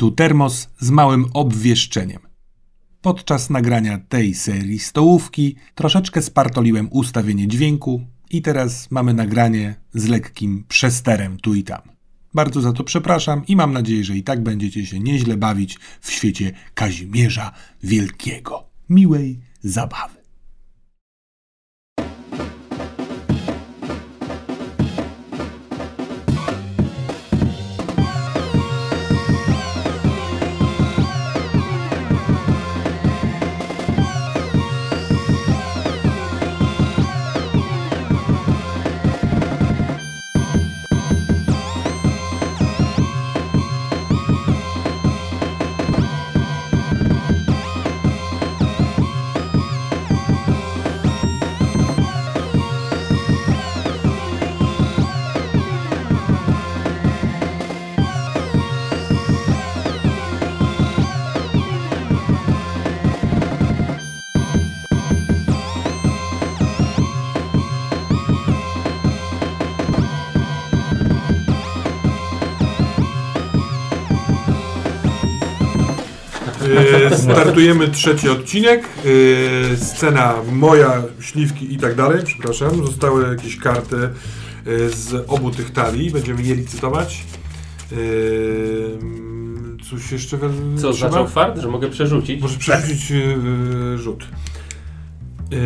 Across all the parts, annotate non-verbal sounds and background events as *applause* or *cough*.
Tu termos z małym obwieszczeniem. Podczas nagrania tej serii stołówki troszeczkę spartoliłem ustawienie dźwięku i teraz mamy nagranie z lekkim przesterem tu i tam. Bardzo za to przepraszam i mam nadzieję, że i tak będziecie się nieźle bawić w świecie Kazimierza Wielkiego. Miłej zabawy. Startujemy trzeci odcinek. E, scena moja, śliwki i tak dalej, przepraszam. Zostały jakieś karty e, z obu tych talii. Będziemy je licytować. E, Coś jeszcze we- Co, trzeba? zaczął fart, że mogę przerzucić? Może przerzucić e, rzut. E,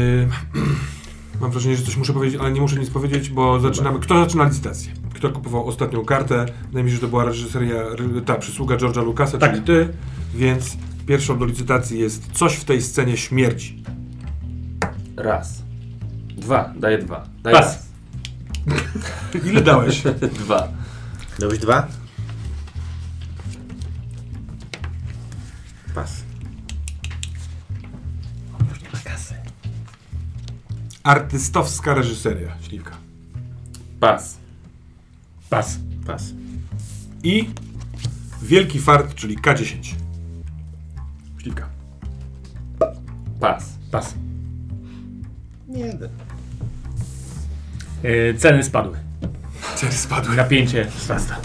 *clears throat* mam wrażenie, że coś muszę powiedzieć, ale nie muszę nic powiedzieć, bo zaczynamy. Kto zaczyna licytację? Kto kupował ostatnią kartę? Wydaje mi się, że to była reżyseria, re- ta przysługa George'a Lucasa, Tak. czyli ty, więc pierwszą do licytacji jest coś w tej scenie śmierci. Raz. Dwa, daję dwa. Daję Pas. *laughs* Ile dałeś? Dwa. Dałeś dwa? Pas. Artystowska reżyseria, śliwka. Pas. Pas. Pas. I wielki fart, czyli K10. Śliwka. Pas. Pas. Nie. Yy, ceny spadły. Ceny spadły. Napięcie wzrasta.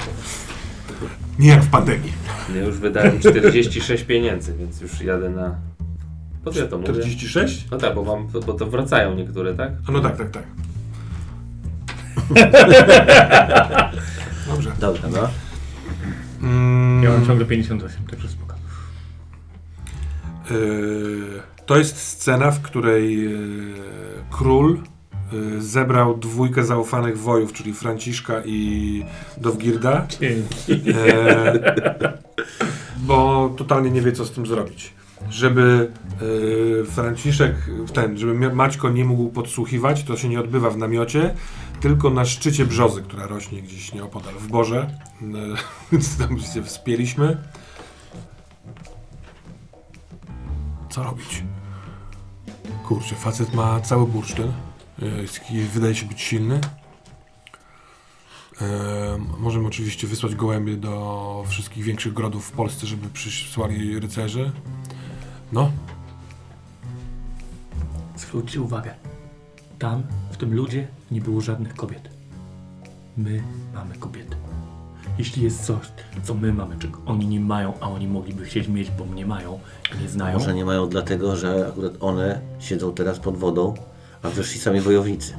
Nie jak w pandemii. Ja już wydałem 46 pieniędzy, więc już jadę na... Po co ja to mówię? 46? No tak, bo, mam, bo to wracają niektóre, tak? A no tak, tak, tak. *laughs* Dobrze. Dobra, no. Mm, Ja mam ciągle 58, także spoko. Yy, to jest scena, w której yy, król yy, zebrał dwójkę zaufanych wojów, czyli Franciszka i Dowgirda, Dzięki. e, bo totalnie nie wie, co z tym zrobić. Żeby yy, Franciszek, ten, żeby Maćko nie mógł podsłuchiwać, to się nie odbywa w namiocie, tylko na szczycie brzozy, która rośnie gdzieś nieopodal w Borze. Yy, *laughs* Więc tam się wspięliśmy. Co robić? Kurczę, facet ma cały bursztyn. Taki- Wydaje się być silny. Yy, możemy oczywiście wysłać gołębie do wszystkich większych grodów w Polsce, żeby przysłali rycerzy. No, Zwróćcie uwagę. Tam, w tym ludzie, nie było żadnych kobiet. My mamy kobiety. Jeśli jest coś, co my mamy, czego oni nie mają, a oni mogliby chcieć mieć, bo nie mają, nie znają, Może nie mają dlatego, że akurat one siedzą teraz pod wodą, a wyszli sami wojownicy.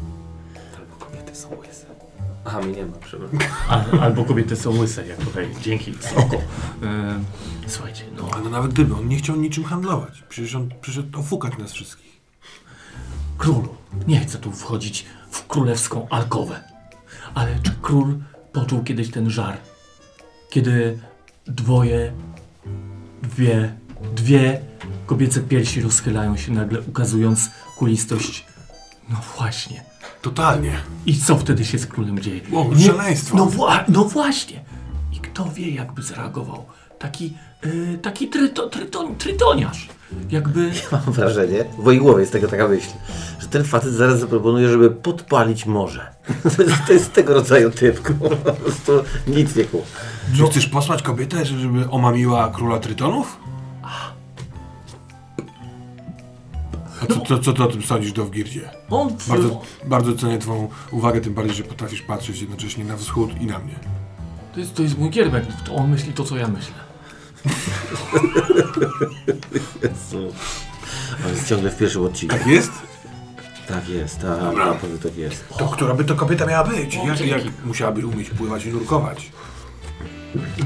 Albo kobiety są łyse. Aha, mi nie ma, przepraszam. albo kobiety są łyse, jak tutaj. Dzięki, spoko. Em, słuchajcie, no, ale nawet gdyby, on nie chciał niczym handlować. Przecież on przyszedł ofukać nas wszystkich. królu, nie chcę tu wchodzić w królewską alkowę, ale czy król poczuł kiedyś ten żar? Kiedy dwoje, dwie, dwie kobiece piersi rozchylają się nagle, ukazując kulistość. No właśnie. Totalnie. I co wtedy się z królem dzieje? O, Nie- szaleństwo. No, wła- no właśnie. I kto wie, jakby zareagował. Taki, yy, taki tryto, tryton, trytoniarz. Jakby... Mam wrażenie, w mojej głowie jest tego taka myśl, że ten facet zaraz zaproponuje, żeby podpalić morze. *laughs* To jest, to jest tego rodzaju typ. *laughs* Po prostu nic nie kłu. Czy chcesz posłać kobietę, żeby omamiła króla Trytonów? A co, co, co ty o tym sądzisz, Dowgirdzie? On Bardzo, bardzo cenię twoją uwagę, tym bardziej, że potrafisz patrzeć jednocześnie na wschód i na mnie. To jest, to jest mój kierunek. On myśli to, co ja myślę. Jezu. On jest ciągle w pierwszym odcinku. Tak jest? Tak jest, tak, Dobra. naprawdę tak jest. To która by to kobieta miała być? Jak, jak musiałaby umieć pływać i nurkować?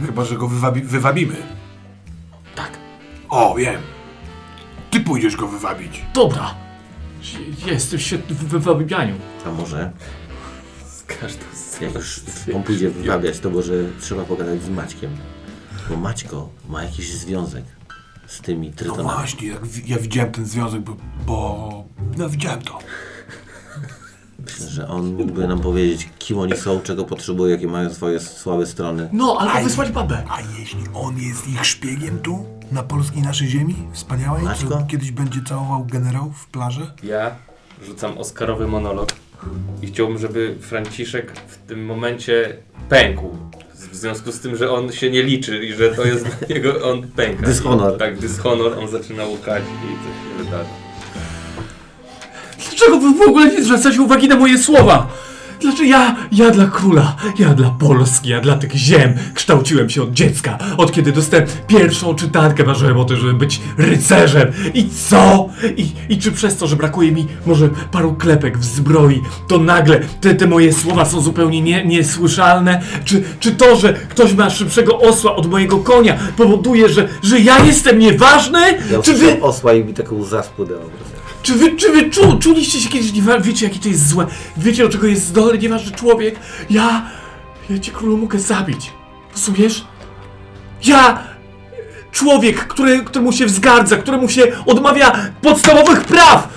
Chyba, że go wywabi, wywabimy. Tak. O, wiem. Ty pójdziesz go wywabić. Dobra. Jestem świetny w wywabianiu. A może, Z każdą z jak już on pójdzie wywabiać, to może trzeba pogadać z Maćkiem. Bo Maćko ma jakiś związek z tymi No trytonami. właśnie, jak, ja widziałem ten związek, bo, bo... No widziałem to. Myślę, że on mógłby nam powiedzieć, kim oni są, czego potrzebują, jakie mają swoje słabe strony. No, albo wysłać babę. A jeśli on jest ich szpiegiem tu, na polskiej naszej ziemi, wspaniałej, Maćko? co kiedyś będzie całował generałów w plaży? Ja rzucam Oscarowy monolog i chciałbym, żeby Franciszek w tym momencie pękł. W związku z tym, że on się nie liczy i że to jest *laughs* dla niego, on pęka. Dyshonor. I, tak, dyshonor, on zaczyna łukać i coś się wydarzy. Dlaczego wy w ogóle nie zwracacie uwagi na moje słowa? Dlaczego ja, ja dla króla, ja dla Polski, ja dla tych ziem kształciłem się od dziecka. Od kiedy dostałem pierwszą czytankę, marzyłem o tym, żeby być rycerzem. I co? I, I czy przez to, że brakuje mi może paru klepek w zbroi, to nagle te, te moje słowa są zupełnie nie, niesłyszalne? Czy, czy to, że ktoś ma szybszego osła od mojego konia powoduje, że, że ja jestem nieważny? Ja Czy wy... osła i mi taką zaspę dał. po prostu. Czy wy, czy wy czu, czuliście się kiedyś, niewa- wiecie jakie to jest złe, wiecie do czego jest zdolny nieważny człowiek? Ja, ja cię królu mogę zabić, rozumiesz? Ja, człowiek, który, któremu się wzgardza, któremu się odmawia podstawowych praw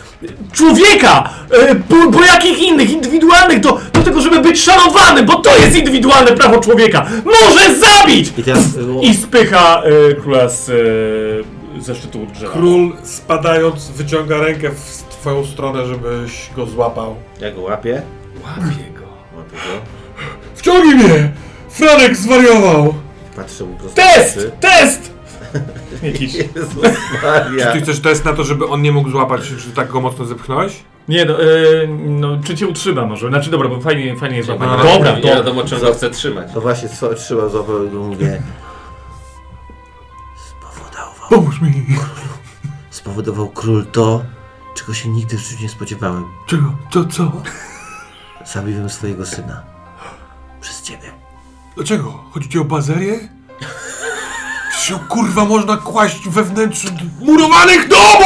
człowieka, e, bo, bo jakich innych, indywidualnych, do, do tego, żeby być szanowanym, bo to jest indywidualne prawo człowieka, może zabić! I teraz I spycha e, króla z, e, ze szczytu drzewa. Król spadając wyciąga rękę w twoją stronę, żebyś go złapał. ja go łapię. Łapię go. Łapię go. Wciągnij mnie! Franek zwariował! Patrzę mu prosto Test! Test! *laughs* Jakiś. Jezus Maria. Ty chcesz test na to, żeby on nie mógł złapać, czy tak go mocno zepchnąłeś? Nie, no, e, no, czy cię utrzyma może? Znaczy, dobra, bo fajnie, fajnie jest łapanie. No, Dobra, nie to... wiadomo, czym go chce trzymać. To właśnie co- złapać go mówię. Spowodował, Pomóż mi! spowodował król to, czego się nigdy w życiu nie spodziewałem. Czego? Co, co? Zabiłem swojego syna. Przez ciebie. Dlaczego? Chodzi ci o bazerię? Czy się kurwa można kłaść we wnętrzu murowanych domów?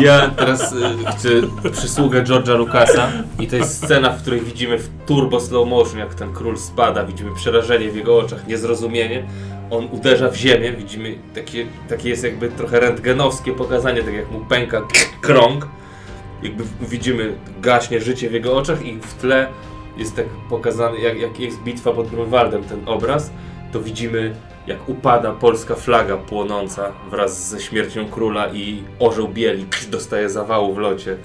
Ja teraz y, chcę przysługę George'a Lucasa i to jest scena, w której widzimy w turbo slow motion, jak ten król spada, widzimy przerażenie w jego oczach, niezrozumienie. On uderza w ziemię, widzimy takie, takie jest jakby trochę rentgenowskie pokazanie, tak jak mu pęka krąg. Jakby widzimy gaśnie życie w jego oczach i w tle jest tak pokazane, jak, jak jest bitwa pod Grunwaldem, ten obraz, to widzimy jak upada polska flaga płonąca wraz ze śmiercią króla i orzeł bieli *clears throat* dostaje zawału w locie.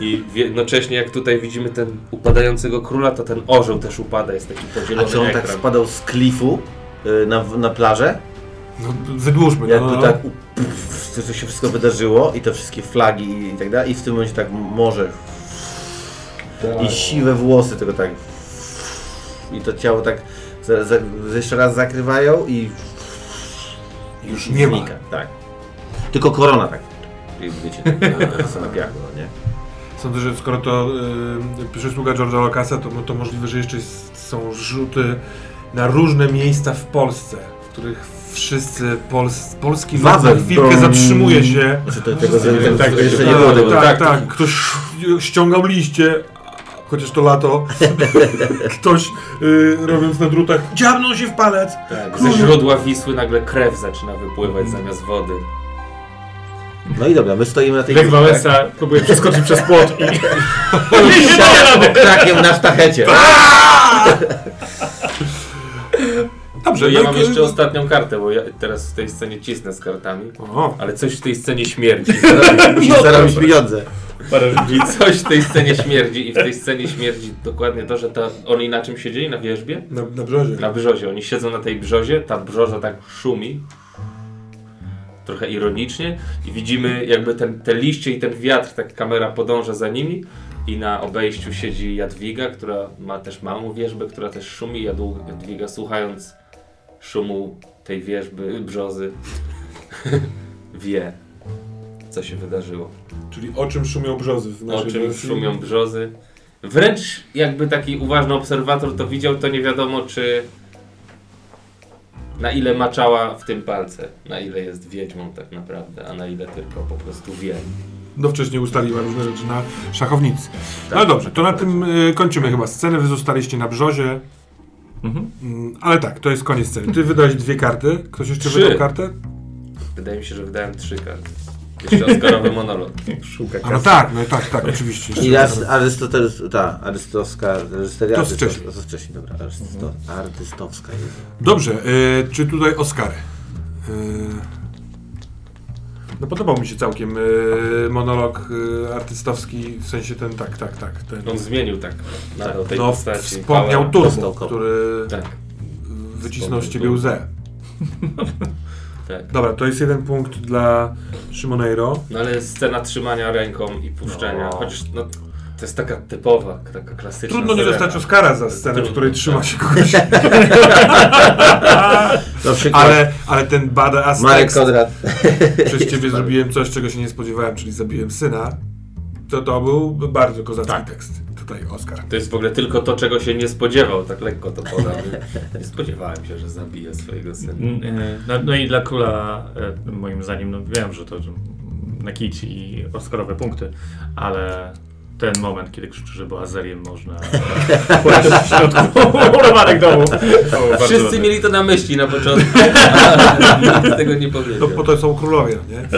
I jednocześnie jak tutaj widzimy ten upadającego króla, to ten orzeł też upada, jest taki A podzielony czy on ekran. tak spadał z klifu na, na plażę? No, wydłużmy, Jakby no. tak u- pff, to, się wszystko wydarzyło i te wszystkie flagi i tak dalej i w tym momencie tak morze i siwe włosy tego tak i to ciało tak za, za, jeszcze raz zakrywają i Już nie ma. znika. Tak. Tylko korona tak. I Wiecie, tak, na, piachu, no nie? Sądzę, że skoro to y, przysługa George'a Lucasa, to, to możliwe, że jeszcze jest, są rzuty na różne miejsca w Polsce, w których wszyscy pols, polski lud na chwilkę zatrzymuje się. Znaczy to, tego Tak, tak, jeszcze tak, nie było. tego- tak, tak. tak, Ktoś ściągał liście, chociaż to lato. Ktoś y, robiąc na drutach, dziabnął się w palec. Tak, ze źródła Wisły nagle krew zaczyna wypływać zamiast wody. No i dobra, my stoimy na tej Lech Wałęsa próbuje przeskoczyć przez płot i... *laughs* *laughs* nie daje rady! krakiem na sztachecie. *laughs* Dobrze, Że ja no mam jeszcze ostatnią kartę, bo ja teraz w tej scenie cisnę z kartami, O, ale coś w tej scenie śmierdzi. *laughs* Musisz zarobić pieniądze. I coś w tej scenie śmierdzi i w tej scenie śmierdzi dokładnie to, że ta, oni na czym siedzieli? Na wierzbie? na, na brzozie. Na brzozie. Oni siedzą na tej brzozie, ta brzoza tak szumi. Trochę ironicznie. I widzimy jakby ten, te liście i ten wiatr, tak kamera podąża za nimi. I na obejściu siedzi Jadwiga, która ma też małą wierzbę, która też szumi. Jadwiga słuchając szumu tej wierzby, brzozy, *laughs* wie, co się wydarzyło. Czyli o czym szumią brzozy w O naszej czym wersji? szumią brzozy. Wręcz jakby taki uważny obserwator to widział, to nie wiadomo czy na ile maczała w tym palce, na ile jest wiedźmą tak naprawdę, a na ile tylko po prostu wie. No wcześniej ustaliła różne rzeczy na szachownicy. No Tak, dobrze, to na tym y, kończymy chyba scenę. Wy zostaliście na brzozie. Mhm. Mm, ale tak, to jest koniec sceny. Ty wydałeś dwie karty. Ktoś jeszcze Trzy. wydał kartę? Wydaje mi się, że wydałem trzy karty. Jeszcze Oscarowy monolog. *laughs* Szuka A no tak, no tak, tak, oczywiście. I Arystoteles, ta, arystowska, Arysteria, To Arystos- wcześniej. To wcześniej, dobra, Arysto, artystowska jest. Dobrze, y, czy tutaj Oscary? Y, no podobał mi się całkiem y, monolog y, artystowski, w sensie ten, tak, tak, tak. Ten, On zmienił tak nadał tej no, postaci. wspomniał. Turbo, który Tak, wycisnął z ciebie łzę. *laughs* tak. Dobra, to jest jeden punkt dla Szymoneiro. No ale scena trzymania ręką i puszczenia, No. chociaż no, to jest taka typowa, taka klasyczna Trudno nie dostać Oscara za scenę, w której trzyma się kogoś. *laughs* Ale, ale ten badass Marek Kodrat. przez ciebie zrobiłem coś, czego się nie spodziewałem, czyli zabiłem syna. To to był bardzo kozacki Tak. tekst. Tutaj Oscar. To jest w ogóle tylko to, czego się nie spodziewał, tak lekko to podam. Nie spodziewałem się, że zabije swojego syna. Mm, e, No, no i dla króla, e, moim zdaniem, no wiem, że to na kić i Oscarowe punkty, ale ten moment, kiedy krzyczy, że była Azeriem, można płaść w środku *laughs* murowanych domu. Wszyscy mieli to na myśli na początku, nikt *laughs* tego nie No powiedział. po to są królowie, nie?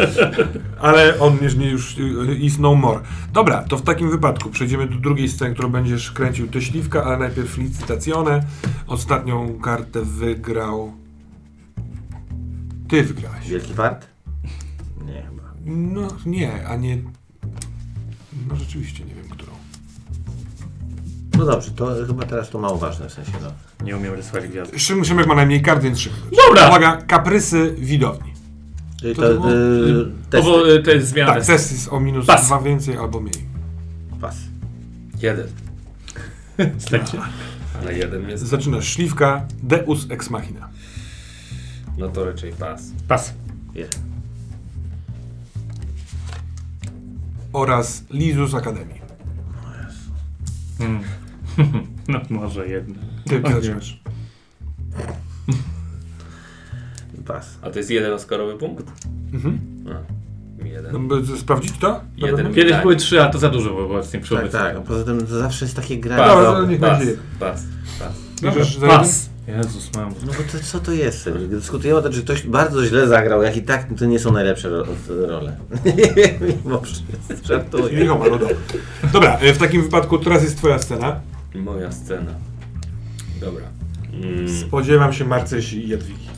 Ale on już, nie, już is no more. Dobra, to w takim wypadku przejdziemy do drugiej sceny, którą będziesz kręcił ty śliwka, ale najpierw licytacjonę. Ostatnią kartę wygrał... Ty wygrałeś. Wielki fart? Nie chyba. No nie, a nie... No rzeczywiście nie wiem, którą. No dobrze, to chyba teraz to mało ważne w sensie, no. Nie umiem rysować gwiazd. Szym- Szymek ma najmniej kart, więc Szymek. Dobra! Uwaga, kaprysy widowni. Czyli To to, było- To, testy. było, e, to jest zmiana. Tak, test jest o minus Pas. dwa więcej albo mniej. Pas. Jeden. *laughs* Stęcie. Ale jeden jest. Zaczynasz śliwka, Deus Ex Machina. No to raczej pas. Pas. Jest. Oraz Lizus Akademii. Mm. *laughs* No może jedna. Ty O nie. zaczynasz. Pas. A to jest jeden Oscarowy punkt? Mhm. A, jeden. No, sprawdzić to? Jeden. Kiedyś Tak. były trzy, a to za dużo było obecnie przy Tak, tak. Poza tym to zawsze jest takie gra. Pas. Dobra, no, to niech pas, będzie. pas, pas. Bierzesz za Pas. Jezus, mam. No bo to, co to jest? Dyskutujemy o tym, czy ktoś bardzo źle zagrał, jak i tak to nie są najlepsze ro role. *laughs* Mimo wszystko, żartuję. Michał, no dobra. E, w takim wypadku teraz jest twoja scena. Moja scena. Dobra. Mm, Spodziewam się Marcysi i Jadwigi.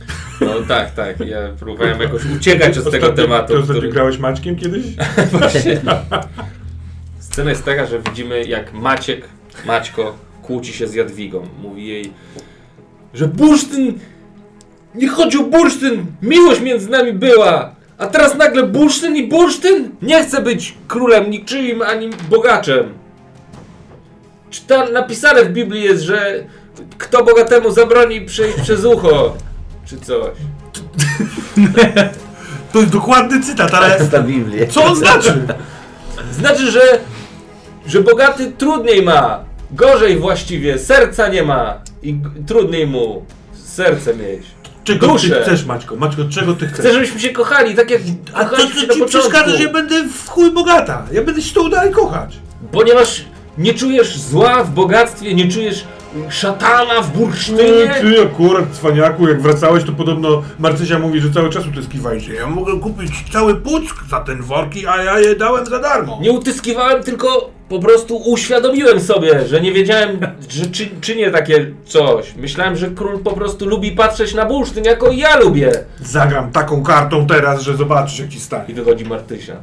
no tak, tak. Ja próbowałem jakoś uciekać od tego tematu. Ty który- grałeś Maćkiem kiedyś? *laughs* Właśnie. Scena jest taka, że widzimy jak Maciek, Maćko kłóci się z Jadwigą. Mówi jej, że bursztyn, nie chodzi o bursztyn, miłość między nami była. A teraz nagle bursztyn i bursztyn? Nie chcę być królem niczyim ani bogaczem. Czy tam napisane w Biblii jest, że kto bogatemu zabroni przejść przez ucho? Czy coś. To jest dokładny cytat, ale Jest ta Biblia. co on znaczy? Znaczy, że, że bogaty trudniej ma. Gorzej właściwie. Serca nie ma. I g- trudniej mu serce mieć. Czego Duszę. ty chcesz, Maćko? Maćko, czego ty chcesz? Chcę, żebyśmy się kochali, tak jak A co kochaliśmy się ci na początku. przeszkadza, że ja będę w chuj bogata? Ja będę się tu dalej kochać. Ponieważ nie czujesz zła w bogactwie, nie czujesz szatana w bursztynie. Ty akurat, cwaniaku, jak wracałeś, to podobno Marcysia mówi, że cały czas utyskiwałeś, ja mogę kupić cały puck za ten worki, a ja je dałem za darmo. Nie utyskiwałem, tylko po prostu uświadomiłem sobie, że nie wiedziałem, że czy, czynię takie coś. Myślałem, że król po prostu lubi patrzeć na bursztyn, jako ja lubię. Zagram taką kartą teraz, że zobaczysz, jak ci I stanie. wychodzi Martysia.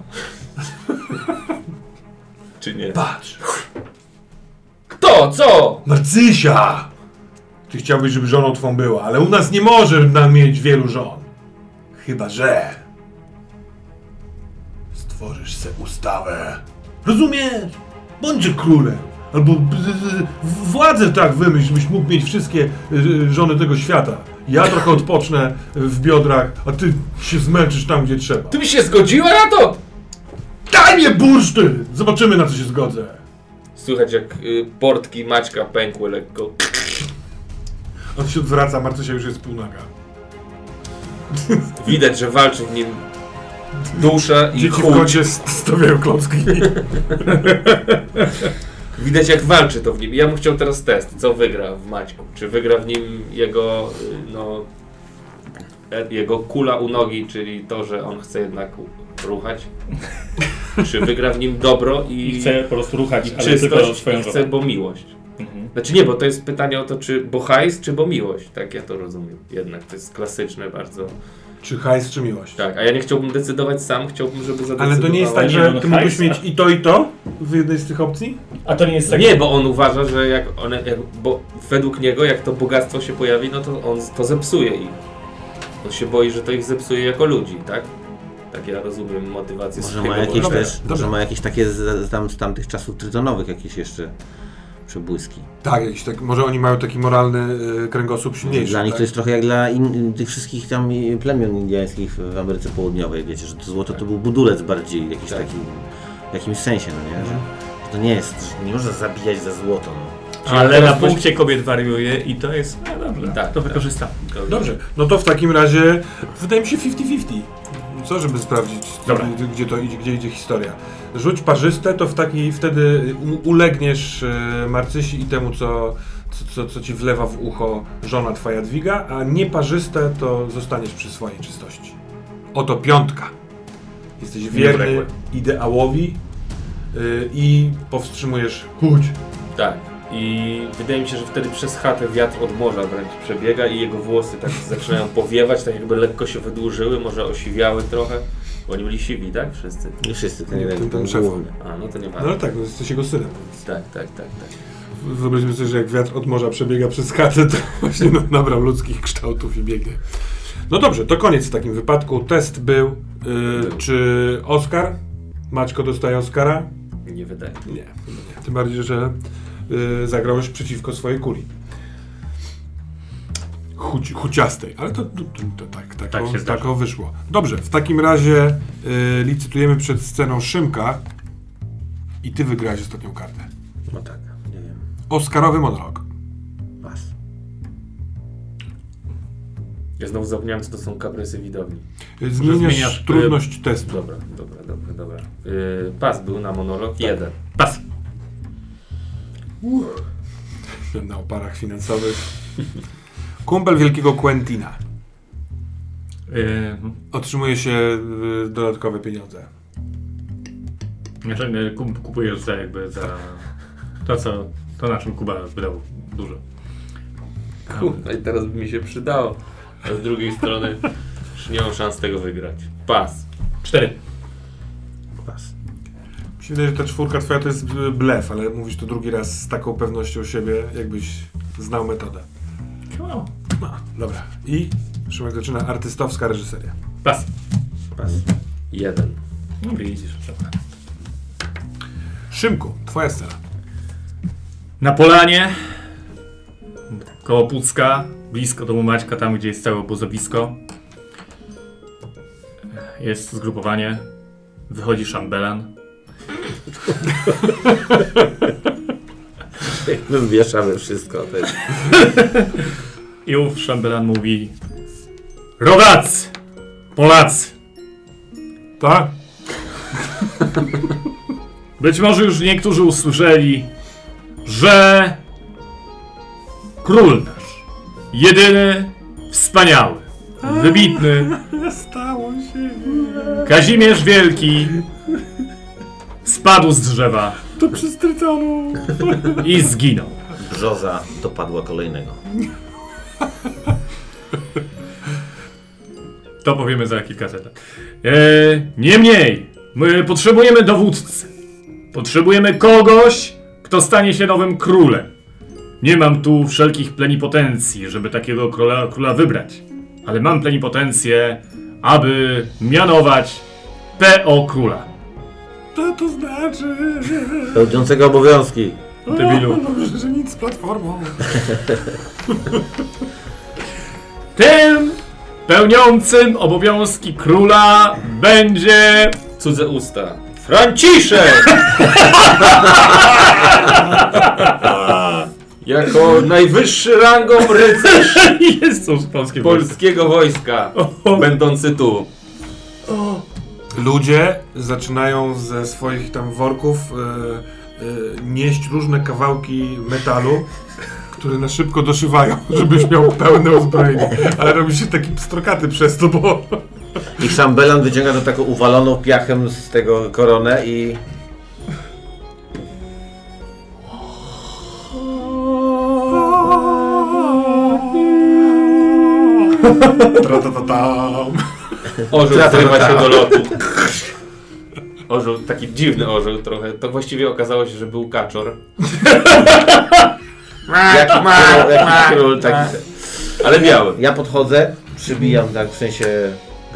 Czy nie? Patrz. Kto? Co? Marcysia! Ty chciałbyś, żeby żoną twą była, ale u nas nie może nam mieć wielu żon. Chyba, że... Stworzysz se ustawę. Rozumiesz? Bądź królem. Albo władzę tak wymyśl, byś mógł mieć wszystkie y, żony tego świata. Ja trochę odpocznę w biodrach, a ty się zmęczysz tam, gdzie trzeba. Ty byś się zgodziła na to? Daj mnie bursztyn! Zobaczymy, na co się zgodzę. Słychać jak y, portki Maćka pękły lekko. On się odwraca, Marcysia już jest półnaga. Widać, że walczy w nim dusza i Dzieci w chuj. kącie st- stawiają klocki. Widać jak walczy to w nim. Ja bym chciał teraz test. Co wygra w Maćku? Czy wygra w nim jego, y, no, jego kula u nogi, czyli to, że on chce jednak ruchać? Czy wygra w nim dobro i, I chcę po prostu ruchać, i ale tylko czystość swoją i chce, bo miłość? Mhm. Znaczy nie, bo to jest pytanie o to, czy bo hajs, czy bo miłość. Tak ja to rozumiem. Jednak to jest klasyczne bardzo. Czy hajs, czy miłość? Tak, a ja nie chciałbym decydować sam, chciałbym, żeby zadecydowała. Ale to nie jest tak, że no, ty mógłbyś mieć i to, i to w jednej z tych opcji? A to nie jest tak... Nie, bo on uważa, że jak one, jak, bo według niego, jak to bogactwo się pojawi, no to on to zepsuje ich. On się boi, że to ich zepsuje jako ludzi, tak? Tak ja rozumiem motywację Może ma jakieś. Dobra, też, dobra. może ma jakieś takie z, tam, z tamtych czasów trytonowych jakieś jeszcze przebłyski. Tak, jakiś tak, może oni mają taki moralny y, kręgosłup silniejszy. Dla nich tak? to jest trochę jak dla in, tych wszystkich tam plemion indiańskich w Ameryce Południowej, wiecie, że to złoto to był budulec bardziej, jakiś Tak. taki, w jakimś sensie, no nie? Że, Mhm. że to nie jest, że nie można zabijać za złoto, no. Ale na punkcie kobiet wariuje i to jest... No dobrze, Tak, to tak. wykorzystam. Dobrze, no to w takim razie wydaje mi się 50-50. Co, żeby sprawdzić, Dobra. gdzie, gdzie to idzie, gdzie idzie historia. Rzuć parzyste, to w taki, wtedy u- ulegniesz e, Marcysi i temu, co, co, co, co ci wlewa w ucho żona twoja Dwiga, a nieparzyste to zostaniesz przy swojej czystości. Oto piątka. Jesteś wierny ideałowi y, i powstrzymujesz chudź. Tak. I wydaje mi się, że wtedy przez chatę wiatr od morza wręcz przebiega i jego włosy tak *laughs* zaczynają powiewać, tak jakby lekko się wydłużyły, może osiwiały trochę. Bo oni byli siwi, tak? Wszyscy. Nie wszyscy, ten Nie, jeden, ten- ten ten szef. A, no to nie No ważne. ale tak, no jesteś jego synem. Więc. Tak, tak, tak, tak. Wyobraźmy sobie, że jak wiatr od morza przebiega przez chatę, to *laughs* właśnie no, nabrał ludzkich kształtów i biegnie. No dobrze, to koniec w takim wypadku. Test był. Yy, czy Oscar? Maćko dostaje Oscara? Nie wydaje. Nie. Tym bardziej, że yy, zagrałeś przeciwko swojej kuli. Chuci, chuciastej, ale to, to, to, tak, tak, Tak o, tak o wyszło. Dobrze, w takim razie yy, licytujemy przed sceną Szymka i ty wygrałeś ostatnią kartę. No tak, nie wiem. Oscarowy monolog. Pas. Ja znowu zapomniałem, co to są kaprysy widowni. Zmieniasz, zmieniasz, trudność testu. Dobra, dobra, dobra, dobra. Yy, pas był na monolog jeden. Pas. Na oparach finansowych. Kumpel wielkiego Quentina. Otrzymuje się y, dodatkowe pieniądze. znaczy, yy, kup- kupujesz za jakby za to, co, to na czym Kuba wydał dużo. Kurwa, i teraz by mi się przydało. A z drugiej strony już nie mam szans tego wygrać. Pas. Cztery. Się wydaje, że ta czwórka twoja to jest blef, ale mówisz to drugi raz z taką pewnością siebie, jakbyś znał metodę. Wow. No, dobra. I Szymek zaczyna artystowska reżyseria. Pas. Pas. Jeden. No widzisz. dobra. Szymku, twoja scena. Na polanie, koło Pucka, blisko domu Maćka, tam gdzie jest całe obozowisko. Jest zgrupowanie. Wychodzi szambelan. My wieszamy wszystko. To jest... I ów szambelan mówi Rodacy! Polacy! Tak? Być może już niektórzy usłyszeli, że król nasz, jedyny, wspaniały, wybitny, *laughs* Stało się. Kazimierz Wielki spadł z drzewa To przez Trytonu. i zginął. Brzoza dopadła kolejnego. To powiemy za kilkaset lat. E, niemniej, my potrzebujemy dowódcy. Potrzebujemy kogoś, kto stanie się nowym królem. Nie mam tu wszelkich plenipotencji, żeby takiego króla, króla wybrać. Ale mam plenipotencję, aby mianować P.O. króla. To to znaczy. Pełniącego obowiązki. Debilu. Dobrze, że nic z platformą. *laughs* Tym pełniącym obowiązki króla będzie... Cudze usta. Franciszek! *laughs* jako najwyższy rangą rycerz polskie polskiego wojska, będący tu. Ludzie zaczynają ze swoich tam worków e, e, nieść różne kawałki metalu, które na szybko doszywają, *laughs* żebyś miał pełne uzbrojenie. Ale robi się taki pstrokaty przez to, bo I szambelan wyciąga to taką uwaloną piachem z tego koronę i... Tra-ta-ta-tam. Orzeł zrywa tra- się do lotu. *laughs* Orzeł, taki dziwny orzeł trochę. To właściwie okazało się, że był kaczor. *laughs* Jaki król, jaki król taki... Ale biały. Ja podchodzę, przybijam tak, w sensie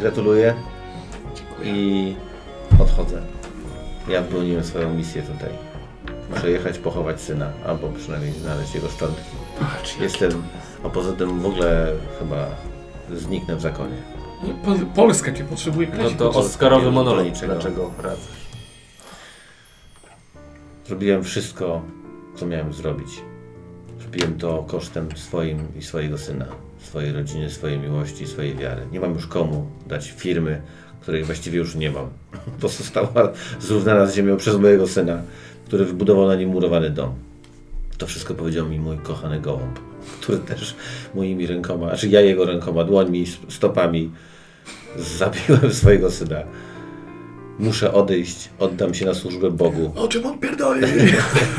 gratuluję i odchodzę. Ja wypełniłem swoją misję tutaj. Muszę jechać pochować syna, albo przynajmniej znaleźć jego szczątki. Jestem, a poza tym w ogóle chyba zniknę w zakonie. Po- Polska cię potrzebuje No to Oscarowy monolog. niczego. Dlaczego wracasz? Zrobiłem wszystko, co miałem zrobić. Zrobiłem to kosztem swoim i swojego syna, swojej rodziny, swojej miłości, swojej wiary. Nie mam już komu dać firmy, której właściwie już nie mam. *laughs* To została zrównana z ziemią przez mojego syna, który wybudował na nim murowany dom. To wszystko powiedział mi mój kochany gołąb, który też moimi rękoma, znaczy ja jego rękoma, dłońmi, stopami zabiłem swojego syna. Muszę odejść, oddam się na służbę Bogu. O czym on pierdoli?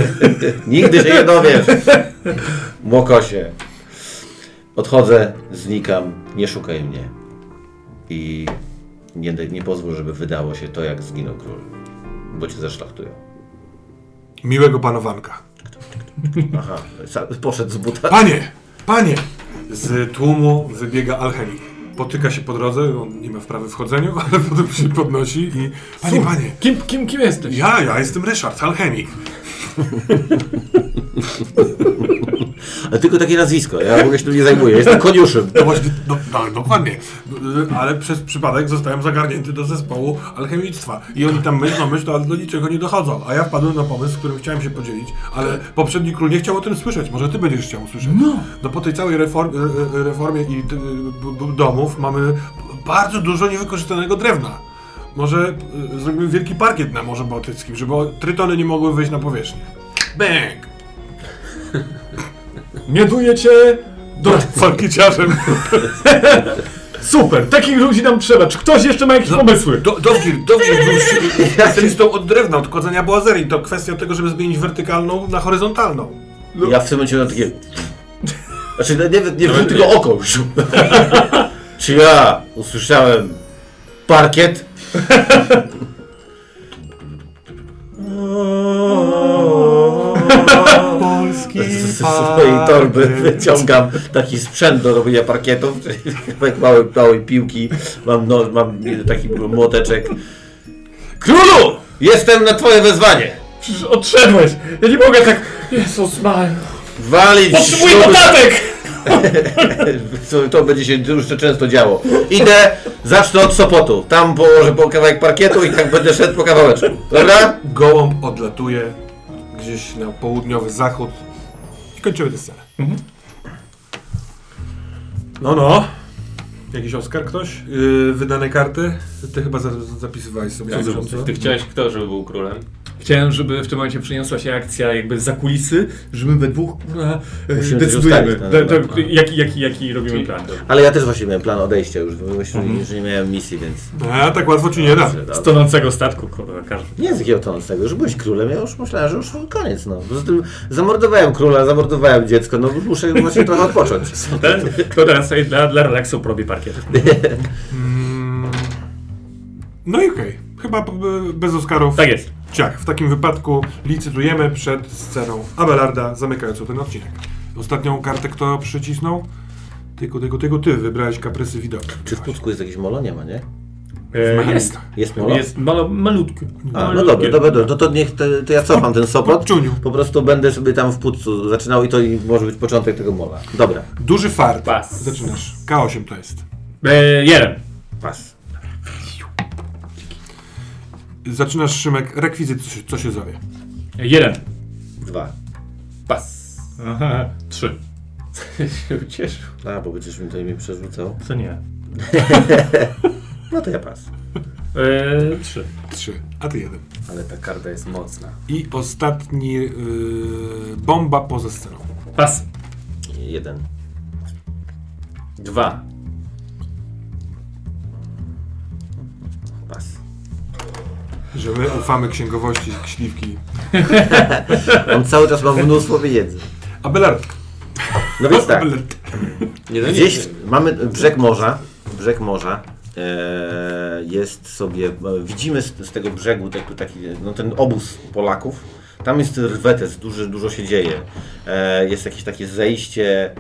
*laughs* Nigdy się nie dowiesz. Mokosie. Odchodzę, znikam, nie szukaj mnie. I nie, nie pozwól, żeby wydało się to, jak zginął król. Bo cię zaszlachtują. Miłego panowanka. Aha, poszedł z buta. Panie! Panie! Z tłumu wybiega alchemik. Potyka się po drodze, on nie ma wprawy w chodzeniu, *laughs* ale potem się podnosi i... Panie, panie! Kim, kim, kim jesteś? Ja, ja jestem Ryszard, alchemik. *laughs* Ale tylko takie nazwisko, ja w ogóle się tym nie zajmuję, jestem koniuszym. No właśnie, no, no, dokładnie. Ale przez przypadek zostałem zagarnięty do zespołu alchemictwa. I oni tam myślą, myślą, ale do niczego nie dochodzą. A ja wpadłem na pomysł, z którym chciałem się podzielić, ale poprzedni król nie chciał o tym słyszeć. Może ty będziesz chciał usłyszeć. No. No po tej całej reform, e, e, reformie i domów mamy bardzo dużo niewykorzystanego drewna. Może e, zrobimy wielki parkiet na Morzu Bałtyckim, żeby trytony nie mogły wyjść na powierzchnię. Bang! Mioduję cię do... Parkieciarzem. *laughs* Super, takich ludzi nam trzeba. Czy ktoś jeszcze ma jakieś pomysły? Do, Dowgir, Dowgir był specjalistą *laughs* od drewna, od kładzenia boazerii. To kwestia tego, żeby zmienić wertykalną na horyzontalną. Ja w tym momencie mam takie... *laughs* Znaczy, nie, nie, nie tylko oko. Czy ja usłyszałem parkiet? Z swojej torby wyciągam taki sprzęt do robienia parkietów, *laughs* czyli kawałek małej, małej piłki, mam, no, mam taki młoteczek. Królu! Jestem na twoje wezwanie! Przecież odszedłeś. Ja nie mogę tak... Jezus Maria. Walić Potrzebuję notatek! *laughs* to, to będzie się jeszcze często działo. Idę, zacznę od Sopotu. Tam położę po kawałek parkietu i tak będę szedł po kawałeczku. Dobra? Gołąb odlatuje gdzieś na południowy zachód kończymy tę scenę. No, no. Jakiś Oskar ktoś? Yy, wydane karty? Ty chyba za, zapisywałeś sobie. Ty chciałeś kto, żeby był królem? Chciałem, żeby w tym momencie przyniosła się akcja jakby za kulisy, że my we dwóch kurwa, e, Musimy decydujemy. coś ustalić, Da- no, da- Jaki, jaki, jaki robimy plan. Ale ja też właśnie miałem plan odejścia już, bo myślałem, że nie miałem misji, więc... A, tak łatwo ci nie da. Z tonącego statku, kurwa, każdy. Nie z jakiego tonącego, że byłeś królem, ja już myślałem, że już koniec, no. Poza tym zamordowałem króla, zamordowałem dziecko, no muszę właśnie trochę odpocząć. *laughs* Kto teraz sobie dla, dla relaksu robi parkiet. *laughs* Mm. No i okej. Chyba b- bez Oscarów. Tak jest. Ciach. W takim wypadku licytujemy przed sceną Abelarda zamykającą ten odcinek. Ostatnią kartę kto przycisnął? Tylko, tylko, tylko ty wybrałeś kaprysy widoku. Czy w Pucku jest jakieś molo? Nie ma, nie? E, jest. Jest molo? Jest malo, malutki. A, no dobra, dobra, dobra. No to niech to, to ja cofam ten sopot. Po prostu będę sobie tam w płucu zaczynał i to i może być początek tego mola. Dobra, Duży fart. Pas. Zaczynasz. K8 to jest. E, jeden. pas. Zaczynasz, Szymek, rekwizyt, co się, co się zowie. Jeden. Dwa. Pas. Aha. Trzy. *laughs* się ucieszył. A, bo będziesz mi tutaj mi przerzucał. Co nie? *laughs* No to ja pas. E, trzy. Trzy, a ty jeden. Ale ta karta jest mocna. I ostatni yy, bomba poza sceną. Pas. Jeden. Dwa. Że my ufamy księgowości śliwki. *laughs* On cały czas ma mnóstwo pieniędzy. Abelard. No więc tak. Abelard. Nie, no nie. Gdzieś mamy brzeg morza. Brzeg morza. E, jest sobie, e, widzimy z, z tego brzegu taki, taki, no ten obóz Polaków. Tam jest rwetes, duży, dużo się dzieje. E, jest jakieś takie zejście,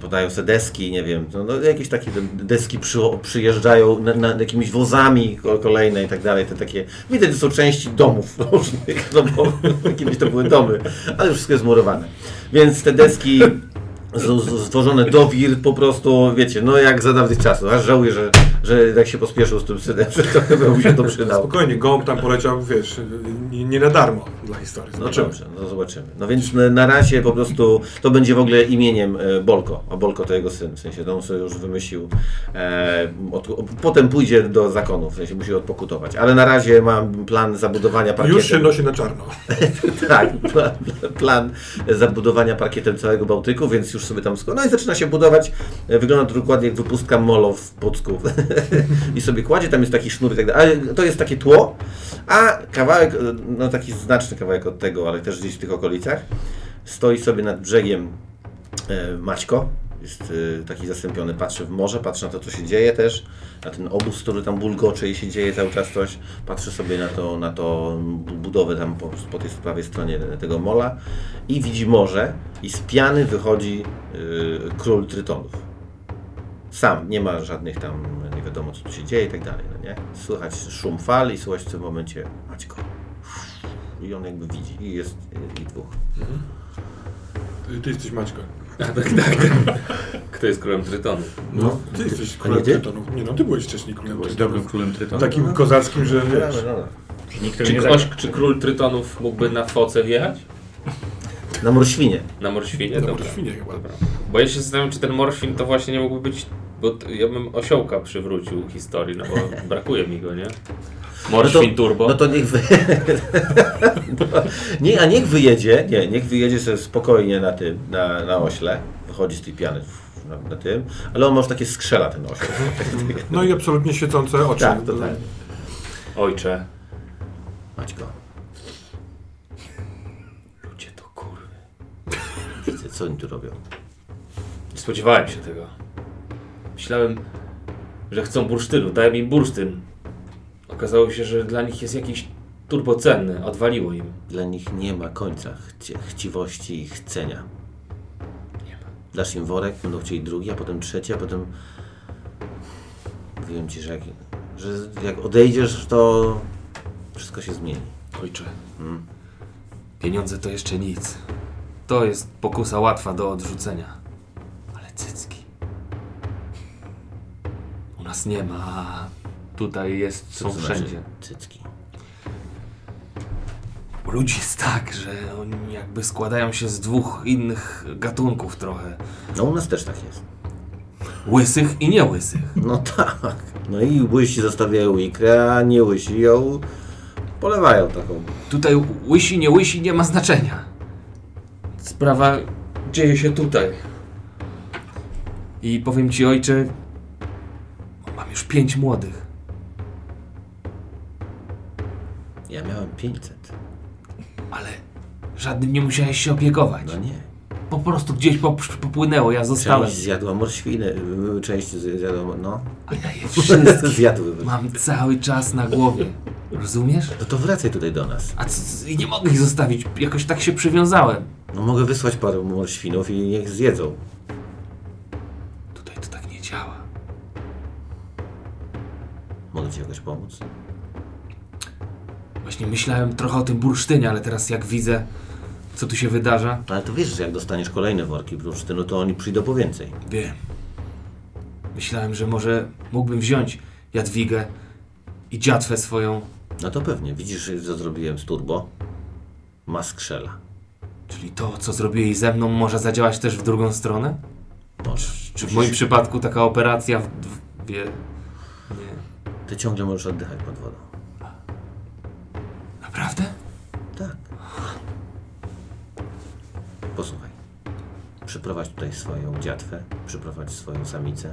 podają se deski, nie wiem, no, no, jakieś takie de- deski przy, przyjeżdżają na, na jakimiś wozami ko- kolejne i tak dalej. Te takie, widać, że są części domów *laughs* różnych, no bo *laughs* kiedyś to były domy, ale już wszystko jest murowane. Więc te deski stworzone do wir po prostu, wiecie, no jak za dawnych czasów. Aż żałuję, że, że tak się pospieszył z tym synem, że to chyba mu się to przydało. Spokojnie, gołąb tam poleciał, wiesz, nie, na darmo dla historii. No Zobaczymy. dobrze, no zobaczymy. No więc na, razie po prostu to będzie w ogóle imieniem e, Bolko, a Bolko to jego syn, w sensie to on sobie już wymyślił. E, od, potem pójdzie do zakonu, w sensie musi odpokutować. Ale na razie mam plan zabudowania parkietem. Już się nosi na czarno. *laughs* Tak, plan, plan zabudowania parkietem całego Bałtyku, więc już sobie tam No i zaczyna się budować. E, Wygląda to dokładnie jak wypustka molo w Pucku. *laughs* I sobie kładzie, tam jest taki sznur i tak dalej. Ale to jest takie tło, a kawałek, e, no taki znaczny kawałek od tego, ale też gdzieś w tych okolicach, stoi sobie nad brzegiem e, Maćko. Jest e, taki zastąpiony, patrzy w morze, patrzy na to, co się dzieje też, na ten obóz, który tam bulgocze i się dzieje cały czas coś. Patrzy sobie na to, na to bu- budowę tam po, po tej prawej stronie tego mola i widzi morze i z piany wychodzi e, król Trytonów. Sam, nie ma żadnych tam, nie wiadomo co tu się dzieje i tak dalej, no nie? Słychać szum fal i słychać w tym momencie Maćko. I on jakby widzi i jest i dwóch. Ty, ty jesteś Maćko. Tak, tak. *laughs* Kto jest królem Trytonu? No, ty jesteś królem nie? Trytonu. Nie no, ty byłeś wcześniej królem Byłeś Trytonu. dobrym królem Trytonu. Takim kozackim, że wiesz. Nikt Czy, nie ktoś, czy król Trytonów mógłby na foce wjechać? Na morświnie. Na Morświnie? No, Dobra. to świnie chyba. Bo ja się zastanawiam, czy ten Morświn to właśnie nie mógłby być... Bo t- ja bym osiołka przywrócił historii, no bo brakuje mi go, nie? No Turbo. No to niech wy... *laughs* nie, a niech wyjedzie, nie, niech wyjedzie sobie spokojnie na tym, na, na ośle. Wychodzi z tej piany na, na tym, ale on ma już takie skrzela ten ośle. No i absolutnie świecące oczy. tak, totalnie. Ojcze. Maćko, Ludzie to kurwy. widzę, co oni tu robią. Nie spodziewałem się tego. Myślałem, że chcą bursztynu. Dałem im bursztyn. Okazało się, że dla nich jest jakiś turbocenny. Odwaliło im. Dla nich nie ma końca chci chciwości i chcenia. Nie ma. Dasz im worek, będą chcieli drugi, a potem trzeci, a potem... Mówiłem ci, że jak, że jak odejdziesz, to wszystko się zmieni. Ojcze. Pieniądze to jeszcze nic. To jest pokusa łatwa do odrzucenia. Ale cycki. U nas nie ma, a tutaj jest, Co są znaczy wszędzie. Cycki. U ludzi jest tak, że oni jakby składają się z dwóch innych gatunków trochę. No u nas też tak jest. Łysych i niełysych. No tak. No i łysi zostawiają ikrę, a nie łysi ją polewają taką. Tutaj łysi, nie łysi nie ma znaczenia. Sprawa dzieje się tutaj. I powiem ci, ojcze, mam już pięć młodych. 500. Ale żadnym nie musiałeś się opiekować. No nie. Po prostu gdzieś pop- popłynęło, ja zostałem. Część zjadła morświny, y, część zjadła, no. A ja je *laughs* wszystkie Zjadły. mam cały czas na głowie. Rozumiesz? No to wracaj tutaj do nas. A c- c- nie mogę ich zostawić, jakoś tak się przywiązałem. No mogę wysłać parę morświnów i niech zjedzą. Tutaj to tak nie działa. Mogę ci jakoś pomóc? Właśnie myślałem trochę o tym bursztynie, ale teraz jak widzę, co tu się wydarza, Ale to wiesz, że jak dostaniesz kolejne worki bursztynu, to oni przyjdą po więcej. wiem. Myślałem, że może mógłbym wziąć Jadwigę i dziatwę swoją, No to pewnie. Widzisz, co zrobiłem z turbo? Ma skrzela. czyli to, co zrobiłeś ze mną, może zadziałać też w drugą stronę? Może. Czy w moim przypadku taka operacja w, w, wie... Nie. Ty ciągle możesz oddychać pod wodą. Naprawdę? Tak. Posłuchaj. Przyprowadź tutaj swoją dziatwę, przyprowadź swoją samicę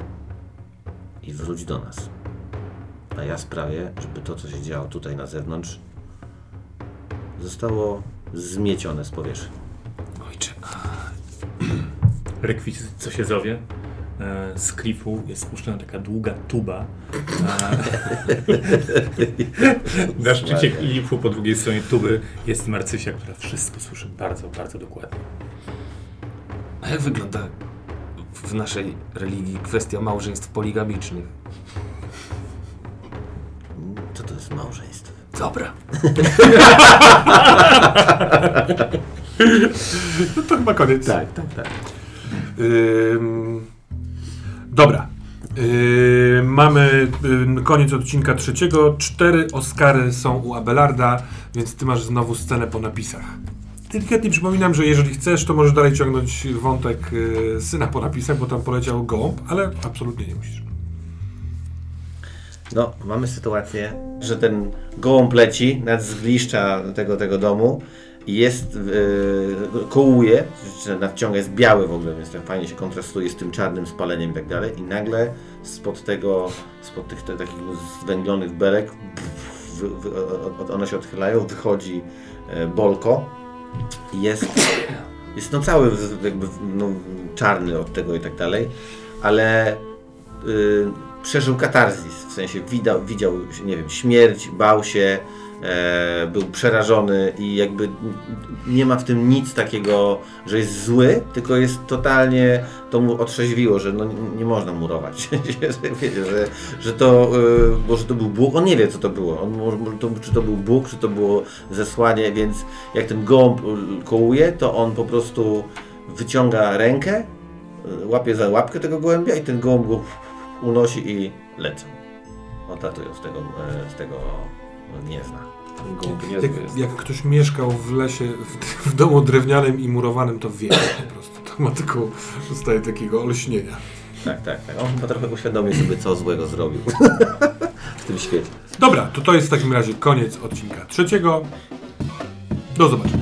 i wróć do nas. A ja sprawię, żeby to, co się działo tutaj na zewnątrz, zostało zmiecione z powierzchni. Ojcze, *clears throat* rekwizyt, co się zowie. E, Z klifu jest spuszczona taka długa tuba. E, *laughs* Na szczycie klifu po drugiej stronie tuby jest Marcysia, która wszystko słyszy bardzo, bardzo dokładnie. a jak wygląda w naszej religii kwestia małżeństw poligamicznych? Co to jest małżeństwo? Dobra. *laughs* No to chyba koniec. Tak, tak, tak. Ym, dobra. Ym, mamy ym, koniec odcinka trzeciego. Cztery Oscary są u Abelarda, więc ty masz znowu scenę po napisach. Delikatnie przypominam, że jeżeli chcesz, to możesz dalej ciągnąć wątek y, syna po napisach, bo tam poleciał gołąb, ale absolutnie nie musisz. No, mamy sytuację, że ten gołąb leci nad zgliszcza tego, tego domu jest, yy, kołuje, że nadciąga, jest biały w ogóle, więc tak fajnie się kontrastuje z tym czarnym spaleniem i tak dalej. I nagle spod tego, spod tych te, takich zwęglonych belek od- one się odchylają, wychodzi e, Bolko. I jest, jest no cały jakby no, czarny od tego i tak dalej, ale y, przeżył katarzis, w sensie widział, widział, nie wiem, śmierć, bał się, e, był przerażony i jakby nie ma w tym nic takiego, że jest zły, tylko jest totalnie, to mu otrzeźwiło, że no, nie, można murować. *laughs* Wiecie, że, że to, y, bo że to był Bóg, on nie wie co to było, on, to, czy to był Bóg, czy to było zesłanie, więc jak ten gołąb y, kołuje, to on po prostu wyciąga rękę, y, łapie za łapkę tego gołębia i ten gołąb go unosi i lecą. Odlatują z tego, e, z tego gniezda. Gołąb Jak, niezły jest. jak ktoś mieszkał w lesie, w, w domu drewnianym i murowanym, to wie po prostu. To ma taką, dostaje takiego olśnienia. Tak, tak, tak. On chyba trochę uświadomił sobie, co złego zrobił *laughs* w tym świecie. Dobra, to to jest w takim razie koniec odcinka trzeciego. Do zobaczenia.